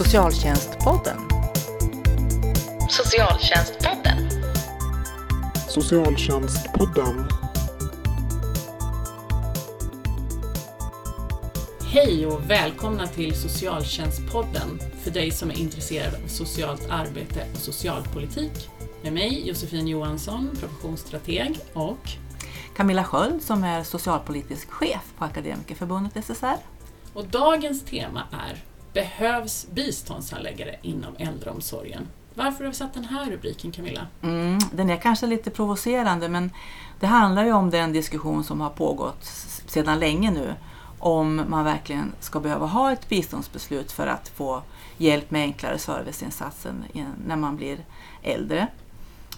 Socialtjänstpodden. Socialtjänstpodden. Socialtjänstpodden. Hej och välkomna till Socialtjänstpodden för dig som är intresserad av socialt arbete och socialpolitik. Med mig Josefin Johansson, professionsstrateg och Camilla Sköld som är socialpolitisk chef på Akademikerförbundet SSR. Och dagens tema är Behövs biståndshandläggare inom äldreomsorgen? Varför har vi satt den här rubriken Camilla? Mm, den är kanske lite provocerande men det handlar ju om den diskussion som har pågått sedan länge nu om man verkligen ska behöva ha ett biståndsbeslut för att få hjälp med enklare serviceinsatser när man blir äldre.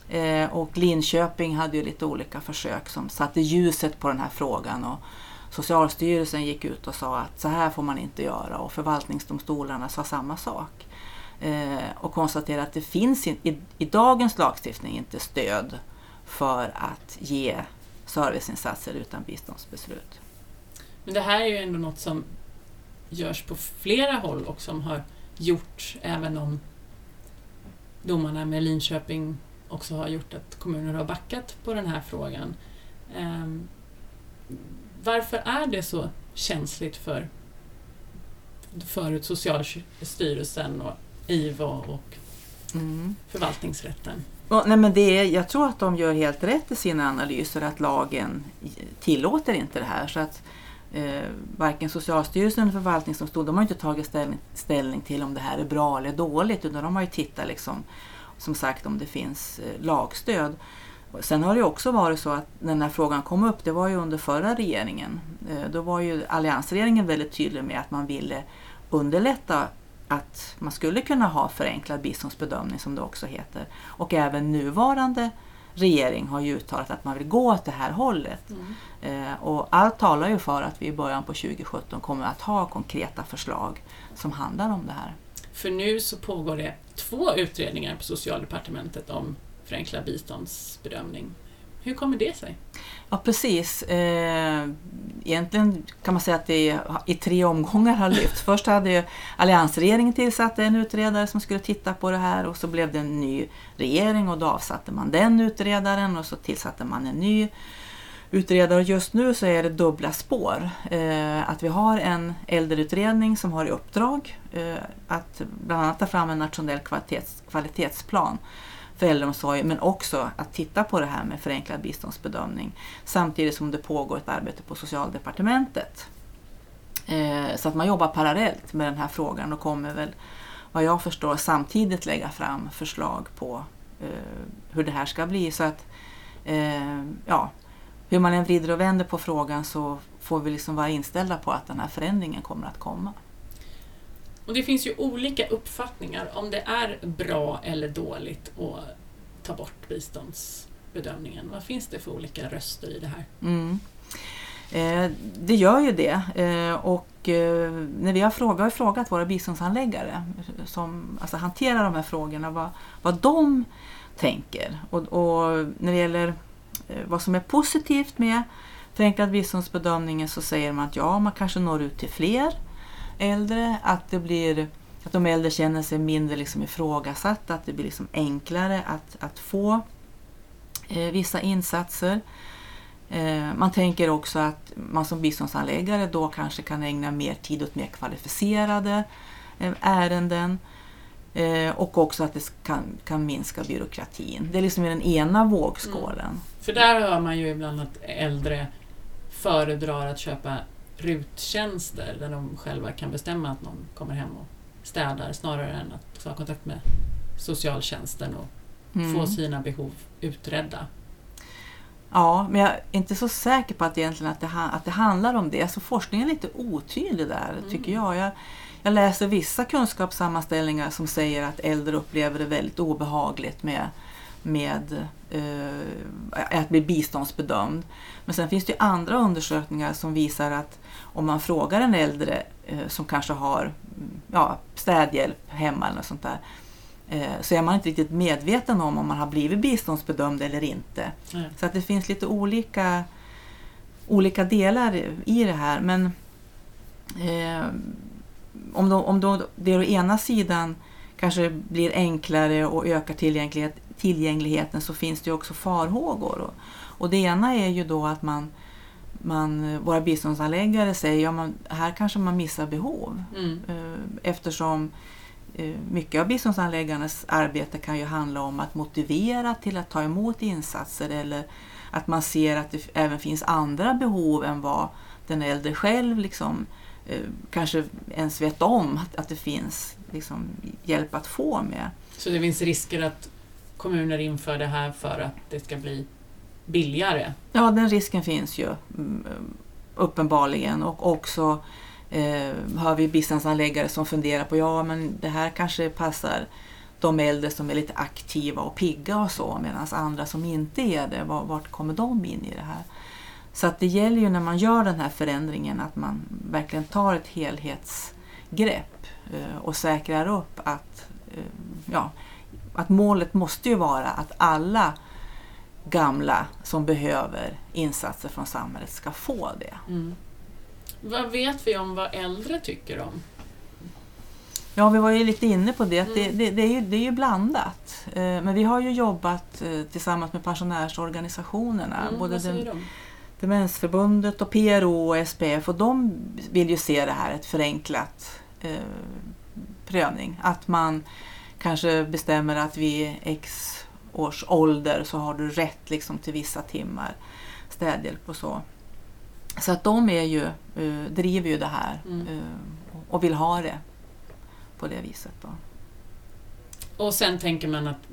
Eh, och Linköping hade ju lite olika försök som satte ljuset på den här frågan och Socialstyrelsen gick ut och sa att så här får man inte göra och förvaltningsdomstolarna sa samma sak. Eh, och konstaterade att det finns i, i dagens lagstiftning inte stöd för att ge serviceinsatser utan biståndsbeslut. Men det här är ju ändå något som görs på flera håll och som har gjorts även om domarna med Linköping också har gjort att kommuner har backat på den här frågan. Ehm, varför är det så känsligt för förut Socialstyrelsen och IVO och mm. förvaltningsrätten? Och, nej men det är, jag tror att de gör helt rätt i sina analyser att lagen tillåter inte det här. Så att eh, Varken Socialstyrelsen eller förvaltningsdomstolen de har inte tagit ställning, ställning till om det här är bra eller dåligt utan de har ju tittat liksom, som sagt om det finns eh, lagstöd. Sen har det också varit så att när den här frågan kom upp, det var ju under förra regeringen. Eh, då var ju alliansregeringen väldigt tydlig med att man ville underlätta att man skulle kunna ha förenklad biståndsbedömning som det också heter. Och även nuvarande regering har ju uttalat att man vill gå åt det här hållet. Mm. Eh, och allt talar ju för att vi i början på 2017 kommer att ha konkreta förslag som handlar om det här. För nu så pågår det två utredningar på Socialdepartementet om förenklad biståndsbedömning. Hur kommer det sig? Ja precis. Eh, egentligen kan man säga att det i tre omgångar har lyft. Först hade alliansregeringen tillsatt en utredare som skulle titta på det här och så blev det en ny regering och då avsatte man den utredaren och så tillsatte man en ny utredare. Och just nu så är det dubbla spår. Eh, att vi har en äldreutredning som har i uppdrag eh, att bland annat ta fram en nationell kvalitets, kvalitetsplan för äldreomsorg men också att titta på det här med förenklad biståndsbedömning samtidigt som det pågår ett arbete på Socialdepartementet. Eh, så att man jobbar parallellt med den här frågan och kommer väl vad jag förstår samtidigt lägga fram förslag på eh, hur det här ska bli. Så att eh, ja, hur man än vrider och vänder på frågan så får vi liksom vara inställda på att den här förändringen kommer att komma. Och det finns ju olika uppfattningar om det är bra eller dåligt att ta bort biståndsbedömningen. Vad finns det för olika röster i det här? Mm. Eh, det gör ju det. Eh, och eh, när vi har frågat, vi har frågat våra biståndshandläggare som alltså, hanterar de här frågorna vad, vad de tänker. Och, och när det gäller eh, vad som är positivt med förenklad biståndsbedömningen så säger man att ja, man kanske når ut till fler äldre, att, det blir, att de äldre känner sig mindre liksom ifrågasatta, att det blir liksom enklare att, att få eh, vissa insatser. Eh, man tänker också att man som biståndsanläggare då kanske kan ägna mer tid åt mer kvalificerade eh, ärenden eh, och också att det kan, kan minska byråkratin. Det är liksom i den ena vågskålen. Mm. För där hör man ju ibland att äldre föredrar att köpa ruttjänster där de själva kan bestämma att någon kommer hem och städar snarare än att ta kontakt med socialtjänsten och mm. få sina behov utredda. Ja, men jag är inte så säker på att, egentligen att, det, att det handlar om det. Alltså forskningen är lite otydlig där, mm. tycker jag. jag. Jag läser vissa kunskapssammanställningar som säger att äldre upplever det väldigt obehagligt med med eh, att bli biståndsbedömd. Men sen finns det andra undersökningar som visar att om man frågar en äldre eh, som kanske har ja, städhjälp hemma eller något sånt där eh, så är man inte riktigt medveten om om man har blivit biståndsbedömd eller inte. Mm. Så att det finns lite olika, olika delar i det här. Men eh, om, då, om då det å ena sidan kanske blir enklare och ökar tillgänglighet, tillgängligheten så finns det ju också farhågor. Och, och det ena är ju då att man, man, våra biståndsanläggare säger att ja, här kanske man missar behov. Mm. Eh, Eftersom eh, mycket av biståndsanläggarnas arbete kan ju handla om att motivera till att ta emot insatser eller att man ser att det även finns andra behov än vad den äldre själv liksom, kanske ens vet om att, att det finns liksom, hjälp att få med. Så det finns risker att kommuner inför det här för att det ska bli billigare? Ja, den risken finns ju mm, uppenbarligen och också eh, har vi biståndsanläggare som funderar på ja men det här kanske passar de äldre som är lite aktiva och pigga och så medan andra som inte är det, var- vart kommer de in i det här? Så att det gäller ju när man gör den här förändringen att man verkligen tar ett helhetsgrepp eh, och säkrar upp att, eh, ja, att målet måste ju vara att alla gamla som behöver insatser från samhället ska få det. Mm. Vad vet vi om vad äldre tycker om? Ja, vi var ju lite inne på det, att det, Mm. det, det, är, ju, det är ju blandat. Eh, Men vi har ju jobbat tillsammans med pensionärsorganisationerna, Mm, både vad säger den, de? Demensförbundet och PRO och SPF och de vill ju se det här ett förenklat eh, prövning. Att man kanske bestämmer att vid x års ålder så har du rätt liksom, till vissa timmar städhjälp och så. Så att de är ju, eh, driver ju det här Mm. eh, och vill ha det på det viset. Då. Och sen tänker man att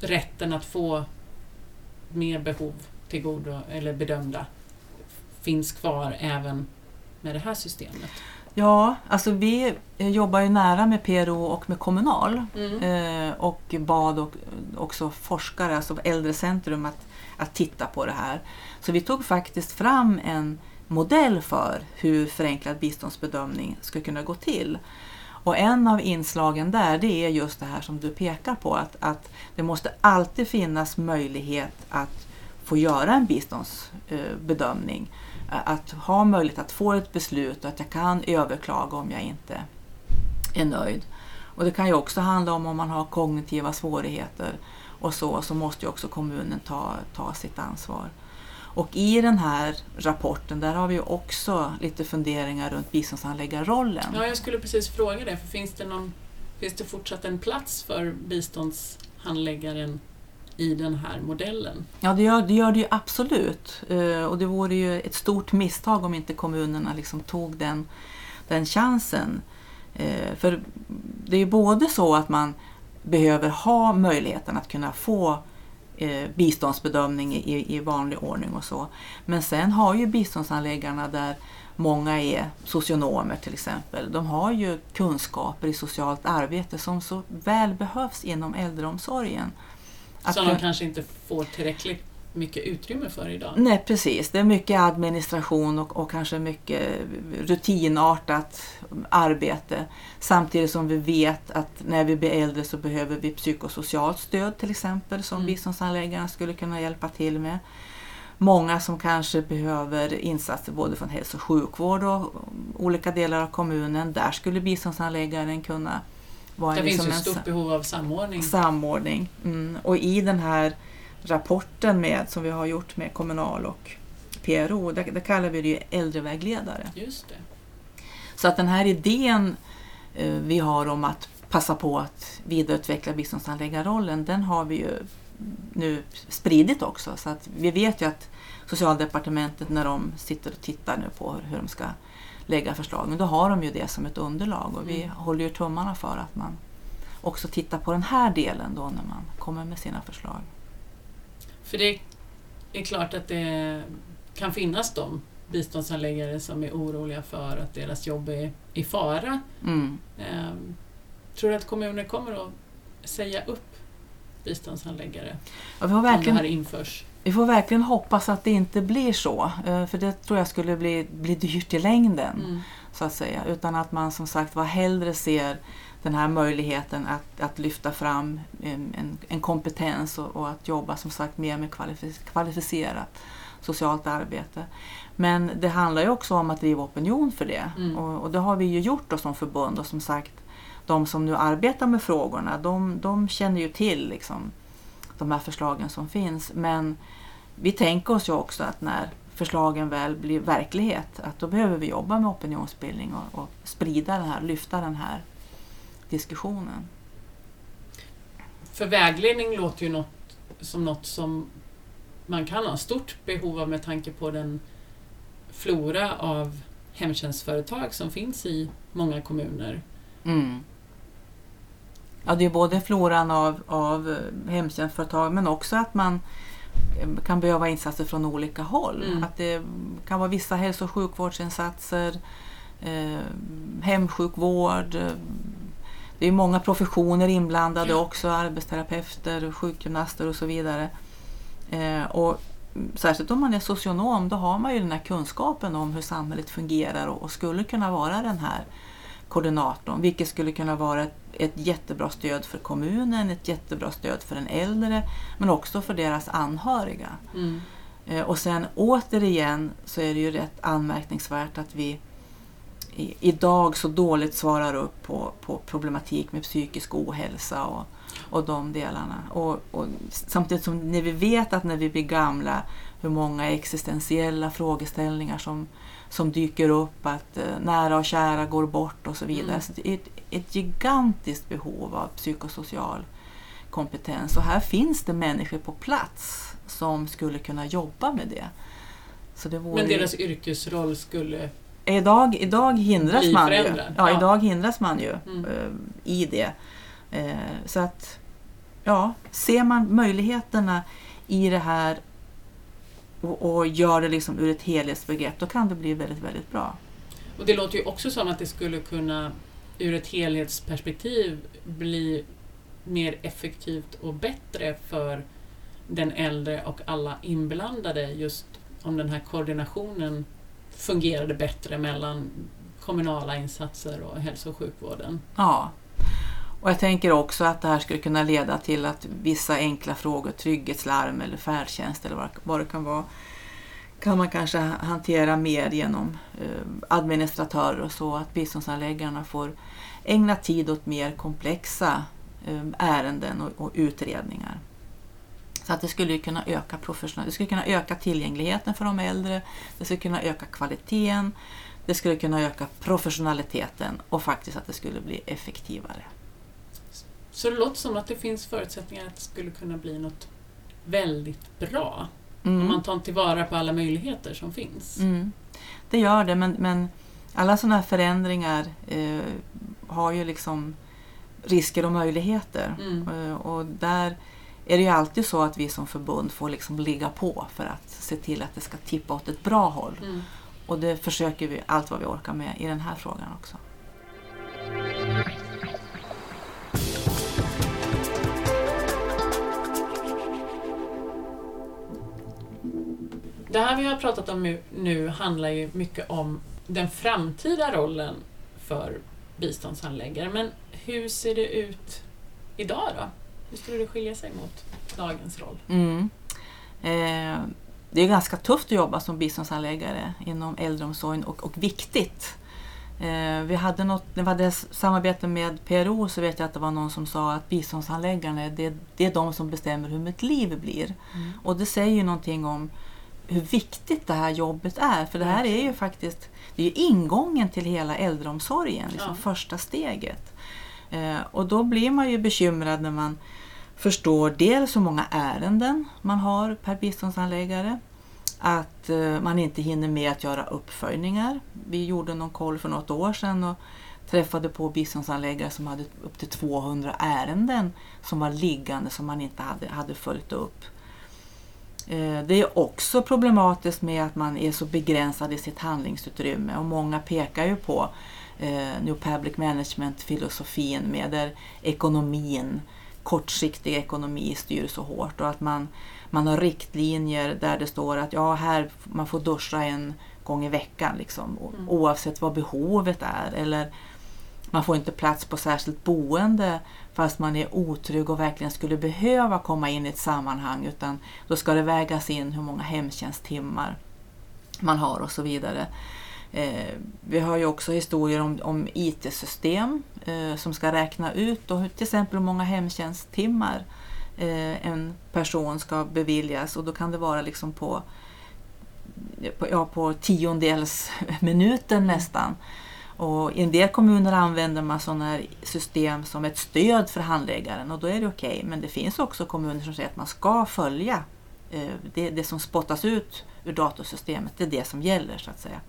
rätten att få mer behov till godo eller bedömda finns kvar även med det här systemet. Ja, alltså vi eh, jobbar ju nära med PRO och med Kommunal. Mm. Eh, och bad och, också forskare, alltså Äldrecentrum, att, att titta på det här. Så vi tog faktiskt fram en modell för hur förenklad biståndsbedömning ska kunna gå till. Och en av inslagen där det är just det här som du pekar på, att, att det måste alltid finnas möjlighet att få göra en biståndsbedömning. Eh, att ha möjlighet att få ett beslut och att jag kan överklaga om jag inte är nöjd. Och det kan ju också handla om om man har kognitiva svårigheter och så, så måste ju också kommunen ta, ta sitt ansvar. Och i den här rapporten, där har vi ju också lite funderingar runt biståndsanläggarrollen. Ja, jag skulle precis fråga det, för finns det, någon, finns det fortsatt en plats för biståndshandläggaren i den här modellen? Ja, det gör det, gör det ju absolut. Eh, och det vore ju ett stort misstag om inte kommunerna liksom tog den, den chansen. Eh, för det är ju både så att man behöver ha möjligheten att kunna få eh, biståndsbedömning i, i vanlig ordning och så. Men sen har ju biståndsanläggarna där många är socionomer till exempel. De har ju kunskaper i socialt arbete som så väl behövs inom äldreomsorgen. Att Som de kanske inte får tillräckligt mycket utrymme för idag. Nej precis, det är mycket administration och, och kanske mycket rutinartat arbete. Samtidigt som vi vet att när vi blir äldre så behöver vi psykosocialt stöd till exempel som Mm. biståndsanläggarna skulle kunna hjälpa till med. Många som kanske behöver insatser både från hälso och sjukvård och olika delar av kommunen. Där skulle biståndsanläggaren kunna vara Det en, finns liksom ju en ett stort behov av samordning. samordning. Mm. Och i den här rapporten med, som vi har gjort med Kommunal och PRO, där, där kallar vi det ju äldrevägledare. Just det. Så att den här idén eh, vi har om att passa på att vidareutveckla biståndsanläggarrollen, den har vi ju nu spridit också. Så att vi vet ju att Socialdepartementet när de sitter och tittar nu på hur de ska lägga förslagen, då har de ju det som ett underlag och vi Mm. håller ju tummarna för att man också tittar på den här delen då när man kommer med sina förslag. För det är klart att det kan finnas de biståndsanläggare som är oroliga för att deras jobb är i fara. Mm. Ehm, tror du att kommuner kommer att säga upp biståndsanläggare Ja, vi, har om det verkligen, här införs? Vi får verkligen hoppas att det inte blir så, eh, för det tror jag skulle bli, bli dyrt i längden. Mm. så att säga. Utan att man som sagt var hellre ser den här möjligheten att, att lyfta fram en, en, en kompetens och, och att jobba som sagt mer med kvalific- kvalificerat socialt arbete. Men det handlar ju också om att driva opinion för det. Mm. Och, och det har vi ju gjort då som förbund och som sagt de som nu arbetar med frågorna de, de känner ju till liksom, de här förslagen som finns. Men vi tänker oss ju också att när förslagen väl blir verklighet att då behöver vi jobba med opinionsbildning och, och sprida den här, lyfta den här diskussionen. För vägledning låter ju något, som något som man kan ha stort behov av med tanke på den flora av hemtjänstföretag som finns i många kommuner. Mm. Ja, det är både floran av, av eh, hemtjänstföretag men också att man eh, kan behöva insatser från olika håll. Mm. Att det kan vara vissa hälso och sjukvårdsinsatser, eh, hemsjukvård. Eh, det är många professioner inblandade också, arbetsterapeuter, sjukgymnaster och så vidare. Eh, och särskilt om man är socionom, då har man ju den här kunskapen om hur samhället fungerar och, och skulle kunna vara den här koordinatorn, vilket skulle kunna vara ett, ett jättebra stöd för kommunen, ett jättebra stöd för den äldre, men också för deras anhöriga. Mm. Eh, och sen återigen så är det ju rätt anmärkningsvärt att vi i, idag så dåligt svarar upp på, på problematik med psykisk ohälsa och, och de delarna. Och, och samtidigt som när vi vet att när vi blir gamla hur många existentiella frågeställningar som, som dyker upp, att eh, nära och kära går bort och så vidare. Mm. Så det är ett, ett gigantiskt behov av psykosocial kompetens och här finns det människor på plats som skulle kunna jobba med det. Så det Men deras yrkesroll skulle... Idag, idag hindras man ju. Ja, Ja. idag hindras man ju Mm. eh, i det. Eh, så att, ja, ser man möjligheterna i det här och, och gör det liksom ur ett helhetsbegrepp, då kan det bli väldigt, väldigt bra. Och det låter ju också som att det skulle kunna ur ett helhetsperspektiv bli mer effektivt och bättre för den äldre och alla inblandade just om den här koordinationen fungerade bättre mellan kommunala insatser och hälso och sjukvården. Ja. Och jag tänker också att det här skulle kunna leda till att vissa enkla frågor, trygghetslarm eller färdtjänst eller vad, det kan vara, kan man kanske hantera mer genom eh, administratörer och så, att biståndsanläggarna får ägna tid åt mer komplexa eh, ärenden och, utredningar. Så att det skulle kunna öka professionell, det skulle kunna öka tillgängligheten för de äldre, det skulle kunna öka kvaliteten, det skulle kunna öka professionaliteten och faktiskt att det skulle bli effektivare. Så det låter som att det finns förutsättningar att det skulle kunna bli något väldigt bra om Mm. man tar tillvara på alla möjligheter som finns. Mm. Det gör det, men, men alla sådana här förändringar eh, har ju liksom risker och möjligheter. Mm. Eh, och där är det ju alltid så att vi som förbund får liksom ligga på för att se till att det ska tippa åt ett bra håll. Mm. Och det försöker vi allt vad vi orkar med i den här frågan också. Det här vi har pratat om nu- nu handlar ju mycket om den framtida rollen för biståndshandläggare. Men hur ser det ut idag då? Hur skulle det skilja sig mot dagens roll? Mm. Eh, det är ganska tufft att jobba som biståndsanläggare inom äldreomsorgen och, och viktigt. Eh, vi hade något, när vi hade samarbete med PRO så vet jag att det var någon som sa att biståndsanläggarna det, det är de som bestämmer hur mitt liv blir. Och det säger ju någonting om hur viktigt det här jobbet är. För det här är ju faktiskt det är ingången till hela äldreomsorgen, liksom Ja. första steget. Eh, och då blir man ju bekymrad när man förstår dels hur många ärenden man har per biståndsanläggare. Att eh, man inte hinner med att göra uppföljningar. Vi gjorde någon koll för något år sedan och träffade på biståndsanläggare som hade upp till 200 ärenden som var liggande som man inte hade, hade följt upp. Eh, Det är också problematiskt med att man är så begränsad i sitt handlingsutrymme och många pekar ju på eh, New Public Management-filosofin med där ekonomin, kortsiktig ekonomi styr så hårt och att man, man har riktlinjer där det står att ja, här man får duscha en gång i veckan liksom, Mm. oavsett vad behovet är. Eller Man får inte plats på särskilt boende fast man är otrygg och verkligen skulle behöva komma in i ett sammanhang utan då ska det vägas in hur många hemtjänsttimmar man har och så vidare. Eh, vi har ju också historier om, om IT-system eh, som ska räkna ut då, till exempel hur många hemtjänsttimmar eh, en person ska beviljas och då kan det vara liksom på, på, ja, på tiondels minuten mm. nästan. Och I en del kommuner använder man sådana här system som ett stöd för handläggaren och då är det okej. Okay. Men det finns också kommuner som säger att man ska följa eh, det, det som spottas ut ur datorsystemet. Det är det som gäller så att säga.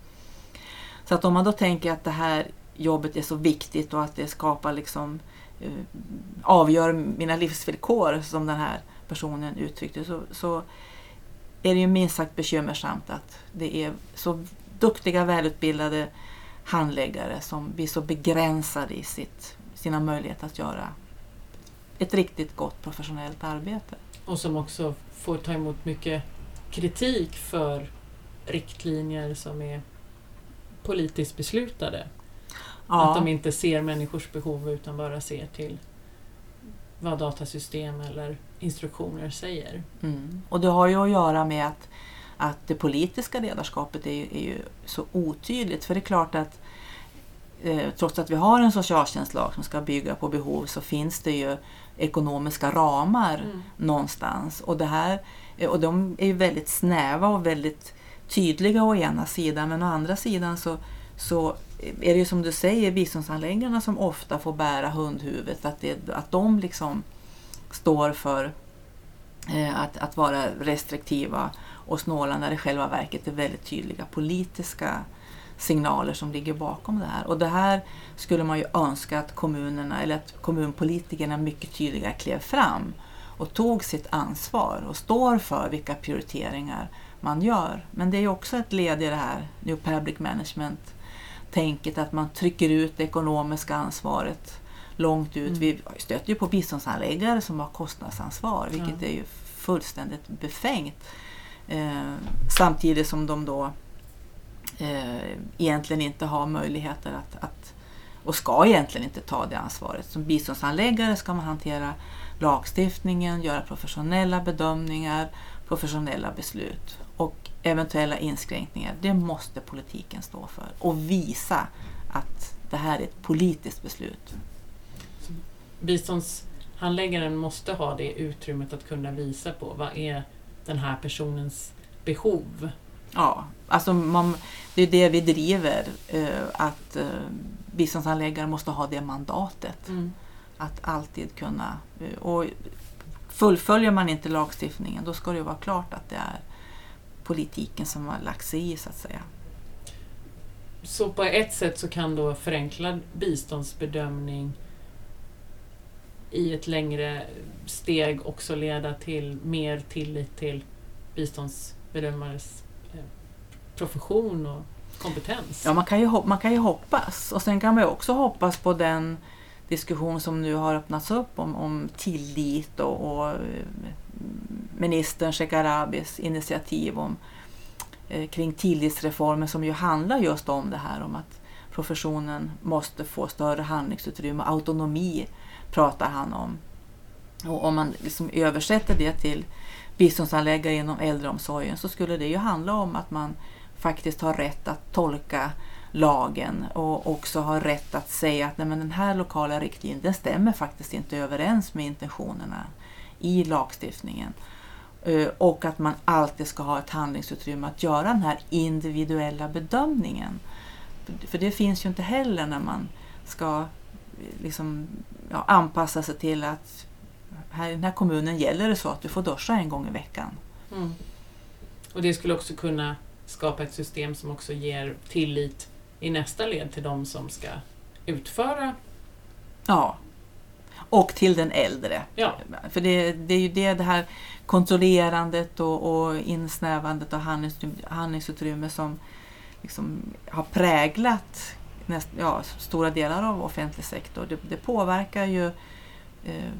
Så att om man då tänker att det här jobbet är så viktigt och att det skapar liksom eh, avgör mina livsvillkor som den här personen uttryckte så, så är det ju minst sagt bekymmersamt att det är så duktiga, välutbildade handläggare som blir så begränsade i sitt, sina möjligheter att göra ett riktigt gott professionellt arbete. Och som också får ta emot mycket kritik för riktlinjer som är politiskt beslutade. Ja. Att de inte ser människors behov utan bara ser till vad datasystem eller instruktioner säger. Mm. Och det har ju att göra med att, att det politiska ledarskapet är ju, är ju så otydligt. För det är klart att eh, trots att vi har en socialtjänstlag som ska bygga på behov så finns det ju ekonomiska ramar mm. någonstans. Och, det här, eh, och de är ju väldigt snäva och väldigt tydliga å ena sidan men å andra sidan så, så är det ju som du säger biståndsanläggarna som ofta får bära hundhuvudet. Att, det, att de liksom står för eh, att, att vara restriktiva och snåla när det i själva verket är väldigt tydliga politiska signaler som ligger bakom det här. Och det här skulle man ju önska att kommunerna eller att kommunpolitikerna mycket tydligare klev fram och tog sitt ansvar och står för vilka prioriteringar man gör. Men det är också ett led i det här New Public Management-tänket att man trycker ut det ekonomiska ansvaret långt ut. Mm. Vi stöter ju på biståndsanläggare som har kostnadsansvar vilket ja. är ju fullständigt befängt. Eh, samtidigt som de då eh, egentligen inte har möjligheter att, att och ska egentligen inte ta det ansvaret. Som biståndsanläggare ska man hantera lagstiftningen, göra professionella bedömningar, professionella beslut och eventuella inskränkningar, det måste politiken stå för och visa att det här är ett politiskt beslut. Biståndshandläggaren måste ha det utrymmet att kunna visa på vad är den här personens behov? Ja, alltså man, det är det vi driver, eh, att eh, biståndsanläggare måste ha det mandatet. Mm. Att alltid kunna... Eh, och fullföljer man inte lagstiftningen då ska det vara klart att det är politiken som har lagt sig i så att säga. Så på ett sätt så kan då förenklad biståndsbedömning i ett längre steg också leda till mer tillit till biståndsbedömares eh, profession och kompetens? Ja, man kan, ju, man kan ju hoppas. Och sen kan man ju också hoppas på den diskussion som nu har öppnats upp om, om tillit och, och eh, ministern Shekarabis initiativ om, eh, kring tillitsreformen som ju handlar just om det här om att professionen måste få större handlingsutrymme. Autonomi pratar han om. Och om man liksom översätter det till biståndsanläggare inom äldreomsorgen så skulle det ju handla om att man faktiskt har rätt att tolka lagen och också har rätt att säga att nej, men den här lokala riktlinjen den stämmer faktiskt inte överens med intentionerna i lagstiftningen. Eh, och att man alltid ska ha ett handlingsutrymme att göra den här individuella bedömningen. För det finns ju inte heller när man ska eh, liksom, ja, anpassa sig till att här i den här kommunen gäller det så att du får duscha en gång i veckan. Mm. Och det skulle också kunna skapa ett system som också ger tillit i nästa led till de som ska utföra Ja, och till den äldre. Ja. För det, det är ju det, det här kontrollerandet och, och insnävandet av handlingsutrymme som liksom har präglat näst, ja, stora delar av offentlig sektor. Det, det påverkar ju eh,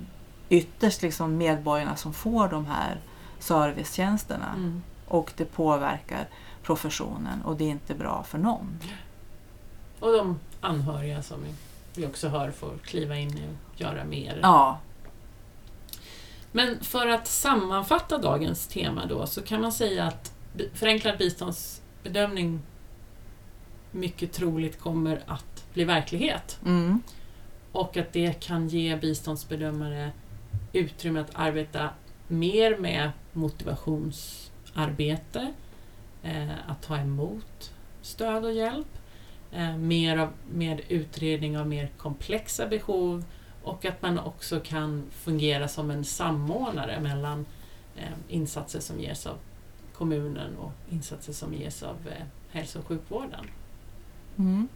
ytterst liksom medborgarna som får de här servicetjänsterna. Mm. Och det påverkar professionen och det är inte bra för någon. Och de anhöriga som vi också hör får kliva in och göra mer. Ja. Men för att sammanfatta dagens tema då så kan man säga att förenklad biståndsbedömning mycket troligt kommer att bli verklighet. Mm. Och att det kan ge biståndsbedömare utrymme att arbeta mer med motivationsarbete, eh, att ta emot stöd och hjälp, eh, mer av, med utredning av mer komplexa behov och att man också kan fungera som en samordnare mellan eh, insatser som ges av kommunen och insatser som ges av eh, hälso och sjukvården. Mm.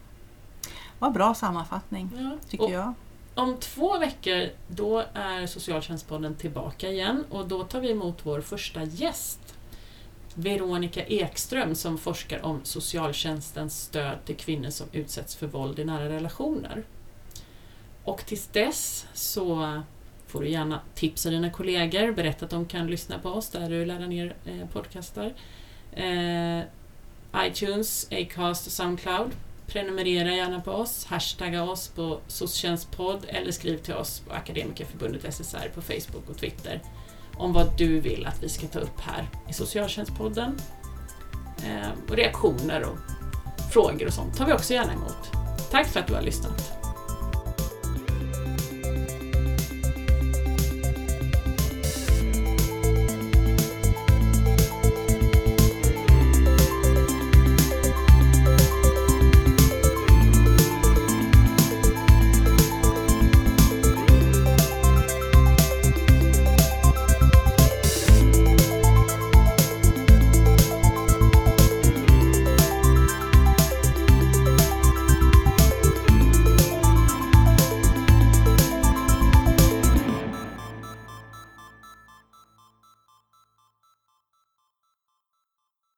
Vad bra sammanfattning, Ja. tycker och jag. Om två veckor då är Socialtjänstpodden tillbaka igen och då tar vi emot vår första gäst. Veronica Ekström som forskar om socialtjänstens stöd till kvinnor som utsätts för våld i nära relationer. Och tills dess så får du gärna tipsa dina kollegor, berätta att de kan lyssna på oss där du laddar ner eh, podcastar. Eh, iTunes, Acast och Soundcloud. Prenumerera gärna på oss, hashtagga oss på socialtjänstpodd eller skriv till oss på Akademikerförbundet SSR på Facebook och Twitter om vad du vill att vi ska ta upp här i Socialtjänstpodden. Eh, och reaktioner och frågor och sånt tar vi också gärna emot. Tack för att du har lyssnat.